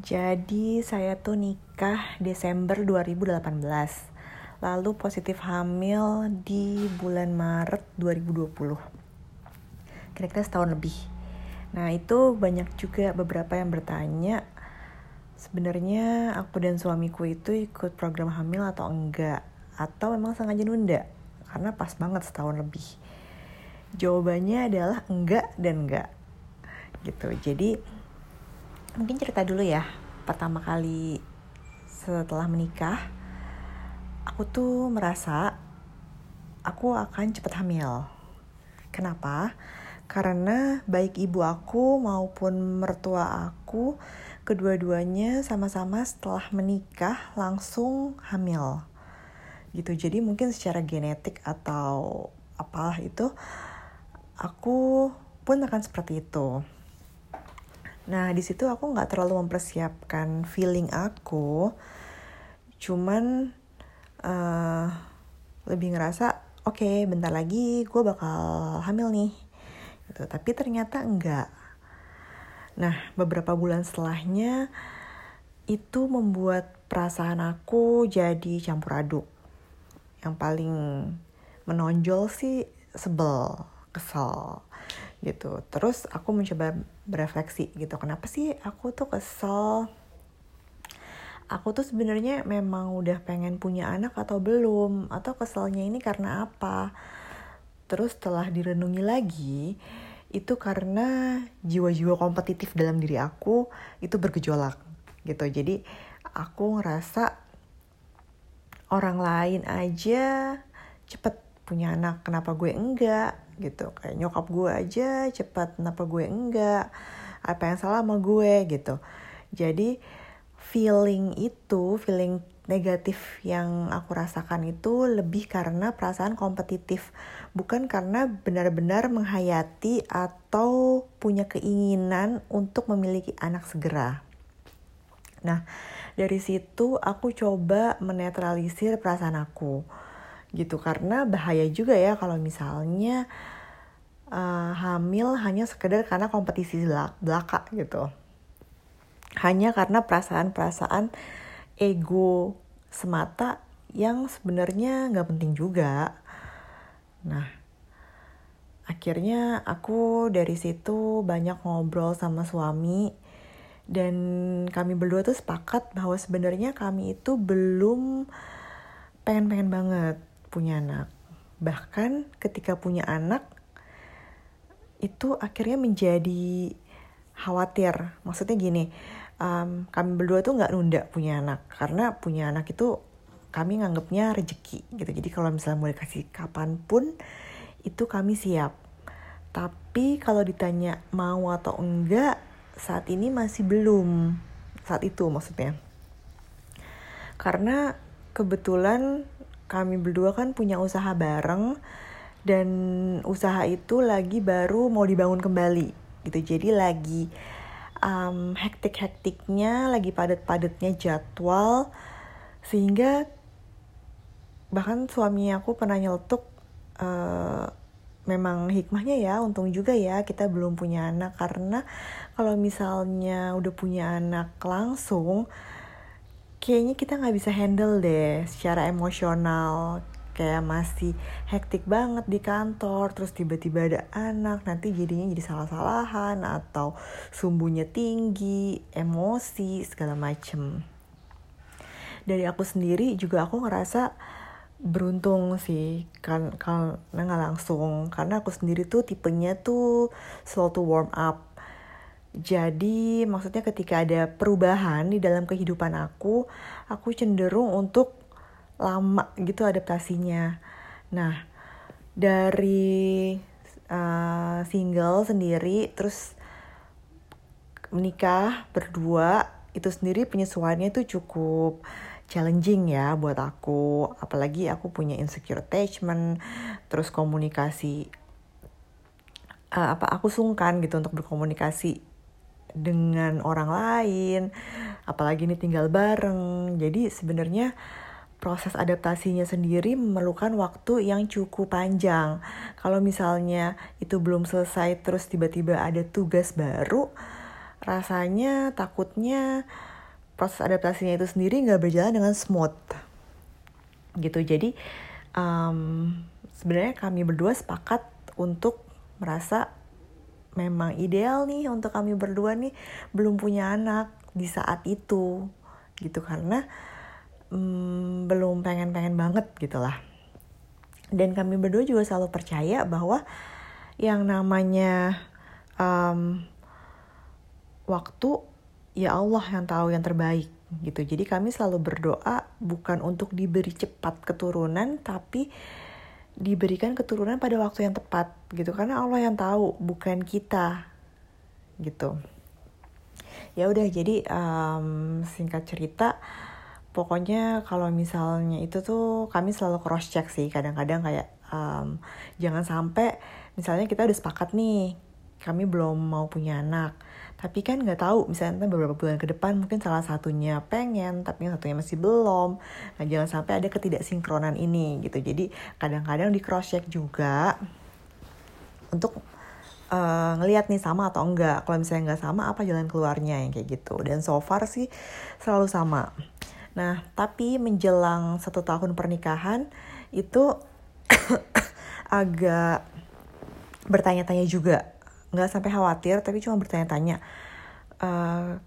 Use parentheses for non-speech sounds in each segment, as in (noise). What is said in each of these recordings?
Jadi saya tuh nikah Desember 2018. Lalu positif hamil di bulan Maret 2020. Kira-kira setahun lebih. Nah, itu banyak juga beberapa yang bertanya sebenarnya aku dan suamiku itu ikut program hamil atau enggak atau memang sengaja nunda karena pas banget setahun lebih. Jawabannya adalah enggak dan enggak. Gitu. Jadi mungkin cerita dulu ya. Pertama kali setelah menikah aku tuh merasa aku akan cepat hamil. Kenapa? Karena baik ibu aku maupun mertua aku kedua-duanya sama-sama setelah menikah langsung hamil. Gitu. Jadi mungkin secara genetik atau apalah itu aku pun akan seperti itu. Nah di situ aku nggak terlalu mempersiapkan feeling aku, cuman uh, lebih ngerasa oke okay, bentar lagi gue bakal hamil nih. Gitu. Tapi ternyata enggak nah beberapa bulan setelahnya itu membuat perasaan aku jadi campur aduk. Yang paling menonjol sih sebel kesel gitu. Terus aku mencoba berefleksi gitu kenapa sih aku tuh kesel? Aku tuh sebenarnya memang udah pengen punya anak atau belum? Atau keselnya ini karena apa? Terus setelah direnungi lagi itu karena jiwa-jiwa kompetitif dalam diri aku itu bergejolak gitu. Jadi aku ngerasa orang lain aja cepet punya anak kenapa gue enggak gitu kayak nyokap gue aja cepet kenapa gue enggak apa yang salah sama gue gitu jadi feeling itu, feeling negatif yang aku rasakan itu lebih karena perasaan kompetitif, bukan karena benar-benar menghayati atau punya keinginan untuk memiliki anak segera. Nah, dari situ aku coba menetralisir perasaan aku. Gitu. Karena bahaya juga ya kalau misalnya uh, hamil hanya sekedar karena kompetisi belaka gitu. Hanya karena perasaan-perasaan ego semata yang sebenarnya nggak penting juga. Nah, akhirnya aku dari situ banyak ngobrol sama suami dan kami berdua tuh sepakat bahwa sebenarnya kami itu belum pengen-pengen banget punya anak. Bahkan ketika punya anak itu akhirnya menjadi khawatir. Maksudnya gini, um, kami berdua tuh nggak nunda punya anak. Karena punya anak itu kami nganggapnya rezeki gitu. Jadi kalau misalnya mau dikasih kapan pun itu kami siap. Tapi kalau ditanya mau atau enggak saat ini masih belum. Saat itu maksudnya. Karena kebetulan kami berdua kan punya usaha bareng dan usaha itu lagi baru mau dibangun kembali gitu. Jadi lagi um, hektik-hektiknya, lagi padat-padatnya jadwal, sehingga bahkan suami aku pernah nyeletuk uh, memang hikmahnya ya untung juga ya kita belum punya anak. Karena kalau misalnya udah punya anak langsung kayaknya kita nggak bisa handle deh secara emosional. Kayak masih hektik banget di kantor terus tiba-tiba ada anak nanti jadinya jadi salah-salahan atau sumbunya tinggi emosi segala macem. Dari aku sendiri juga aku ngerasa beruntung sih kan karena nggak langsung. Karena aku sendiri tuh tipenya tuh slow to warm up jadi maksudnya ketika ada perubahan di dalam kehidupan aku aku cenderung untuk lama gitu adaptasinya. Nah, dari uh, single sendiri terus menikah berdua itu sendiri penyesuaiannya tuh cukup challenging ya buat aku apalagi aku punya insecure attachment terus komunikasi uh, apa aku sungkan gitu untuk berkomunikasi dengan orang lain apalagi ini tinggal bareng. Jadi sebenarnya proses adaptasinya sendiri memerlukan waktu yang cukup panjang. Kalau misalnya itu belum selesai terus tiba-tiba ada tugas baru, rasanya takutnya proses adaptasinya itu sendiri nggak berjalan dengan smooth. Gitu. Jadi um, sebenarnya kami berdua sepakat untuk merasa memang ideal nih untuk kami berdua nih belum punya anak di saat itu gitu karena um, belum pengen-pengen banget gitulah dan kami berdua juga selalu percaya bahwa yang namanya um, waktu ya Allah yang tahu yang terbaik gitu. Jadi kami selalu berdoa bukan untuk diberi cepat keturunan tapi diberikan keturunan pada waktu yang tepat gitu karena Allah yang tahu bukan kita gitu. Ya udah jadi um, singkat cerita pokoknya kalau misalnya itu tuh kami selalu cross check sih kadang-kadang kayak um, jangan sampai misalnya kita udah sepakat nih kami belum mau punya anak tapi kan nggak tahu misalnya beberapa bulan ke depan mungkin salah satunya pengen tapi yang satunya masih belum. Nah jangan sampai ada ketidaksinkronan ini gitu. Jadi kadang-kadang di cross check juga untuk uh, ngelihat nih sama atau enggak. Kalau misalnya nggak sama apa jalan keluarnya yang kayak gitu. Dan so far sih selalu sama. Nah tapi menjelang satu tahun pernikahan itu (coughs) agak bertanya-tanya juga nggak sampai khawatir tapi cuma bertanya-tanya. Uh,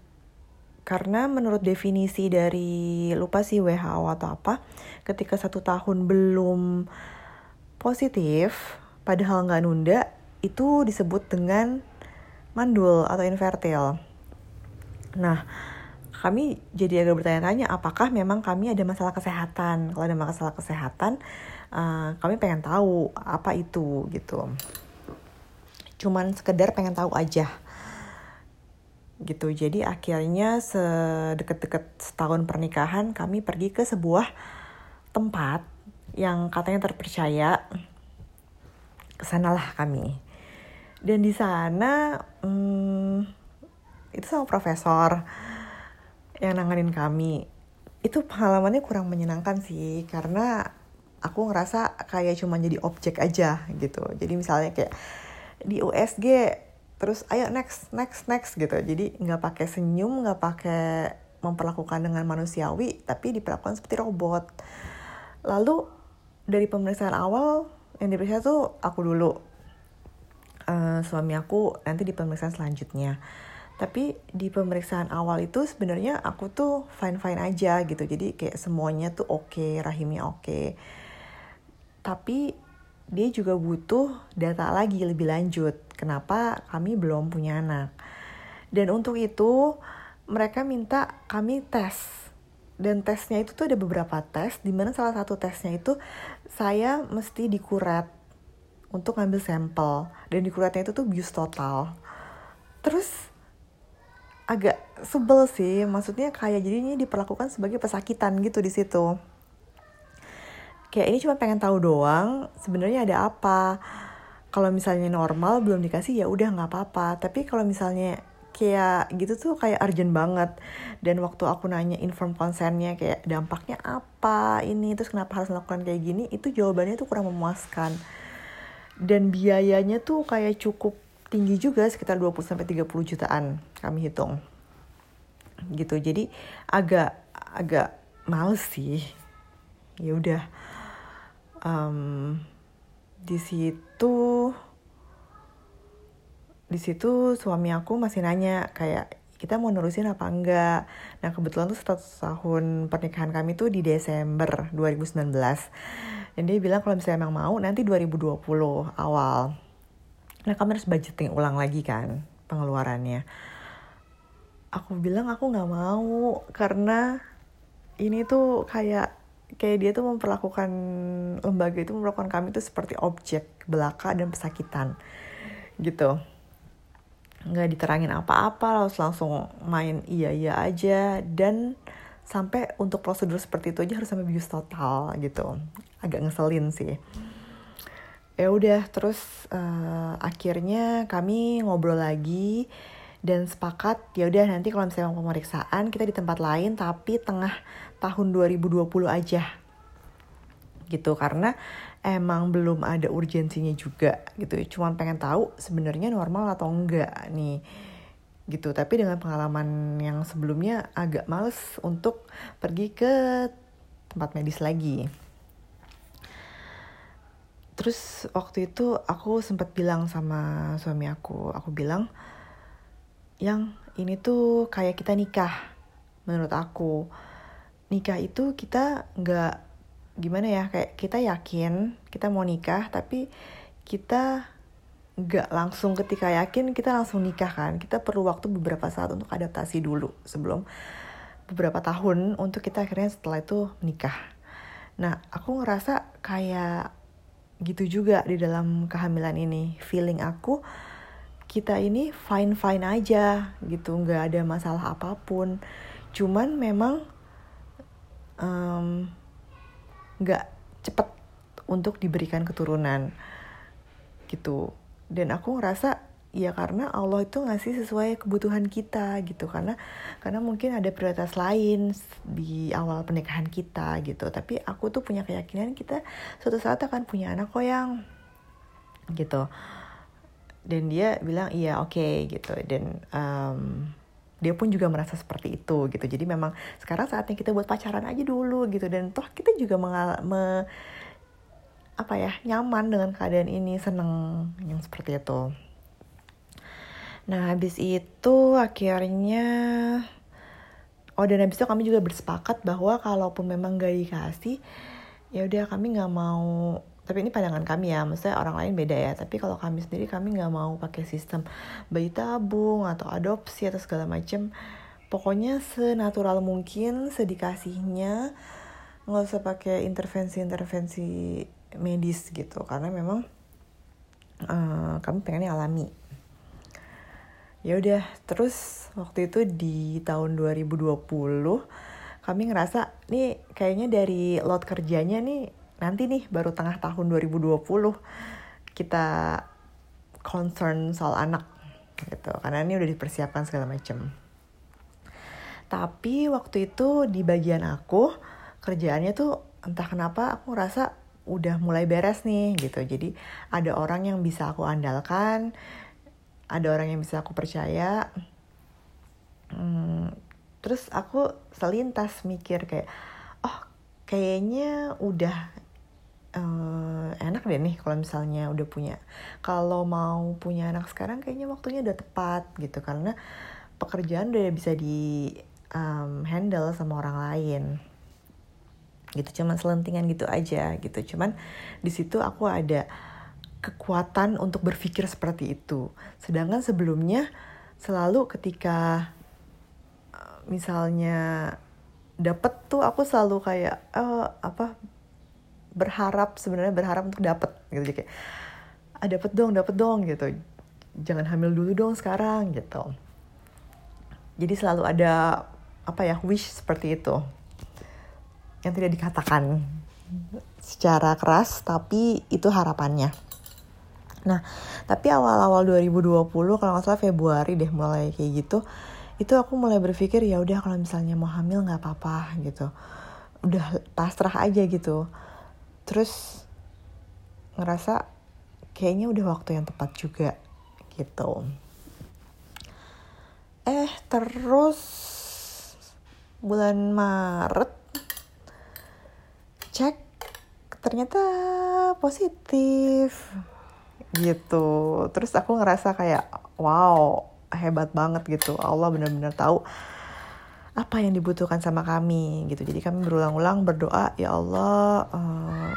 karena menurut definisi dari lupa sih WHO atau apa ketika satu tahun belum positif padahal nggak nunda itu disebut dengan mandul atau infertil. Nah kami jadi agak bertanya-tanya apakah memang kami ada masalah kesehatan? Kalau ada masalah kesehatan uh, kami pengen tahu apa itu gitu cuman sekedar pengen tahu aja. Gitu. Jadi akhirnya sedekat-dekat setahun pernikahan kami pergi ke sebuah tempat yang katanya terpercaya. Ke sanalah kami. Dan di sana hmm, itu sama profesor yang nanganin kami. Itu pengalamannya kurang menyenangkan sih karena aku ngerasa kayak cuma jadi objek aja gitu. Jadi misalnya kayak di USG terus ayo next next next gitu. Jadi nggak pakai senyum nggak pakai memperlakukan dengan manusiawi tapi diperlakukan seperti robot. Lalu dari pemeriksaan awal yang diperiksa tuh aku dulu. Uh, suami aku nanti di pemeriksaan selanjutnya. Tapi di pemeriksaan awal itu sebenarnya aku tuh fine fine aja gitu. Jadi kayak semuanya tuh oke okay, rahimnya oke. Okay. tapi dia juga butuh data lagi lebih lanjut. Kenapa kami belum punya anak? Dan untuk itu mereka minta kami tes. Dan tesnya itu tuh ada beberapa tes, di mana salah satu tesnya itu saya mesti dikuret untuk ngambil sampel. Dan dikuretnya itu tuh bius total. Terus agak sebel sih, maksudnya kayak jadi ini diperlakukan sebagai pesakitan gitu di situ kayak ini cuma pengen tahu doang sebenarnya ada apa. Kalau misalnya normal belum dikasih ya udah nggak apa-apa. Tapi kalau misalnya kayak gitu tuh kayak urgent banget. Dan waktu aku nanya inform konsennya kayak dampaknya apa ini terus kenapa harus melakukan kayak gini itu jawabannya tuh kurang memuaskan. Dan biayanya tuh kayak cukup tinggi juga sekitar 20 sampai 30 jutaan kami hitung. Gitu. Jadi agak agak males sih. Ya udah um, di situ di situ suami aku masih nanya kayak kita mau nerusin apa enggak. Nah kebetulan tuh satu tahun pernikahan kami tuh di Desember 2019. Dan dia bilang kalau misalnya emang mau nanti 2020 awal. Nah kami harus budgeting ulang lagi kan pengeluarannya. Aku bilang aku nggak mau karena ini tuh kayak kayak dia tuh memperlakukan lembaga itu memperlakukan kami itu seperti objek belaka dan pesakitan gitu. Nggak diterangin apa-apa harus langsung main iya iya aja. Dan sampai untuk prosedur seperti itu aja harus sampai bius total gitu. Agak ngeselin sih. Ya udah terus uh, akhirnya kami ngobrol lagi dan sepakat ya udah nanti kalau misalnya mau pemeriksaan kita di tempat lain tapi tengah tahun 2020 aja. Gitu karena emang belum ada urgensinya juga gitu. Cuman pengen tahu sebenarnya normal atau enggak nih. Gitu tapi dengan pengalaman yang sebelumnya agak males untuk pergi ke tempat medis lagi. Terus waktu itu aku sempat bilang sama suami aku aku bilang yang ini tuh kayak kita nikah menurut aku. Nikah itu kita nggak gimana ya kayak kita yakin kita mau nikah tapi kita nggak langsung ketika yakin kita langsung nikah kan. Kita perlu waktu beberapa saat untuk adaptasi dulu sebelum beberapa tahun untuk kita akhirnya setelah itu nikah. Nah aku ngerasa kayak gitu juga di dalam kehamilan ini. Feeling aku kita ini fine fine aja gitu nggak ada masalah apa pun. Cuman memang nggak cepet untuk diberikan keturunan gitu. Dan aku ngerasa ya karena Allah itu ngasih sesuai kebutuhan kita gitu. Karena karena mungkin ada prioritas lain di awal pernikahan kita gitu. Tapi aku tuh punya keyakinan kita suatu saat akan punya anak kok yang gitu dan dia bilang iya oke okay, gitu. Dan um, dia pun juga merasa seperti itu gitu. Jadi memang sekarang saatnya kita buat pacaran aja dulu gitu. Dan toh kita juga mengal me apa ya nyaman dengan keadaan ini seneng yang seperti itu. Nah habis itu akhirnya oh dan habis itu kami juga bersepakat bahwa kalaupun memang gak dikasih ya udah kami nggak mau tapi ini pandangan kami ya, maksudnya orang lain beda ya. Tapi kalau kami sendiri kami nggak mau pakai sistem bayi tabung atau adopsi atau segala macam. Pokoknya senatural mungkin, sedikasihnya nggak usah pakai intervensi-intervensi medis gitu karena memang uh, kami pengennya alami ya udah terus waktu itu di tahun 2020 kami ngerasa nih kayaknya dari lot kerjanya nih nanti nih baru tengah tahun 2020 kita concern soal anak gitu. Karena ini udah dipersiapkan segala macam tapi waktu itu di bagian aku kerjaannya tuh entah kenapa aku ngerasa udah mulai beres nih gitu. Jadi ada orang yang bisa aku andalkan ada orang yang bisa aku percaya. Hmm, terus aku selintas mikir kayak oh kayaknya udah uh, enak deh nih kalau misalnya udah punya. Kalau mau punya anak sekarang kayaknya waktunya udah tepat gitu karena pekerjaan udah bisa di um, handle sama orang lain. Gitu cuman selentingan gitu aja gitu. Cuman di situ aku ada kekuatan untuk berpikir seperti itu. Sedangkan sebelumnya selalu ketika eh, misalnya dapet tuh aku selalu kayak oh, apa berharap sebenarnya berharap untuk dapet gitu. Jadi kayak ah, dapet dong dapet dong gitu. Jangan hamil dulu dong sekarang gitu. Jadi selalu ada apa ya wish seperti itu. Yang tidak dikatakan secara keras tapi itu harapannya. Nah tapi awal-awal 2020 kalau nggak salah Februari deh mulai kayak gitu itu aku mulai berpikir ya udah kalau misalnya mau hamil nggak apa-apa gitu. Udah pasrah aja gitu terus ngerasa kayaknya udah waktu yang tepat juga gitu. Eh terus bulan Maret cek ternyata positif gitu. Terus aku ngerasa kayak wow hebat banget gitu. Allah benar-benar tahu apa yang dibutuhkan sama kami gitu. Jadi kami berulang-ulang berdoa ya Allah uh,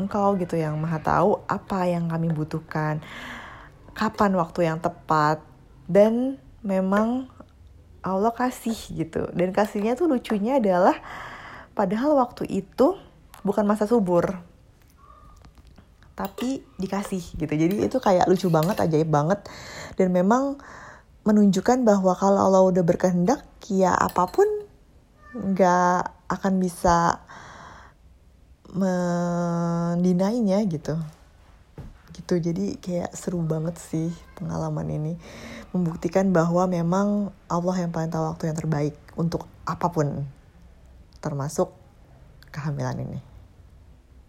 engkau gitu yang maha tahu apa yang kami butuhkan kapan waktu yang tepat dan memang Allah kasih gitu. Dan kasihnya tuh lucunya adalah padahal waktu itu bukan masa subur tapi dikasih gitu. Jadi itu kayak lucu banget ajaib banget. Dan memang menunjukkan bahwa kalau Allah udah berkehendak ya apa pun nggak akan bisa mendinainya gitu. Gitu jadi kayak seru banget sih pengalaman ini. Membuktikan bahwa memang Allah yang paling tahu waktu yang terbaik untuk apa pun termasuk kehamilan ini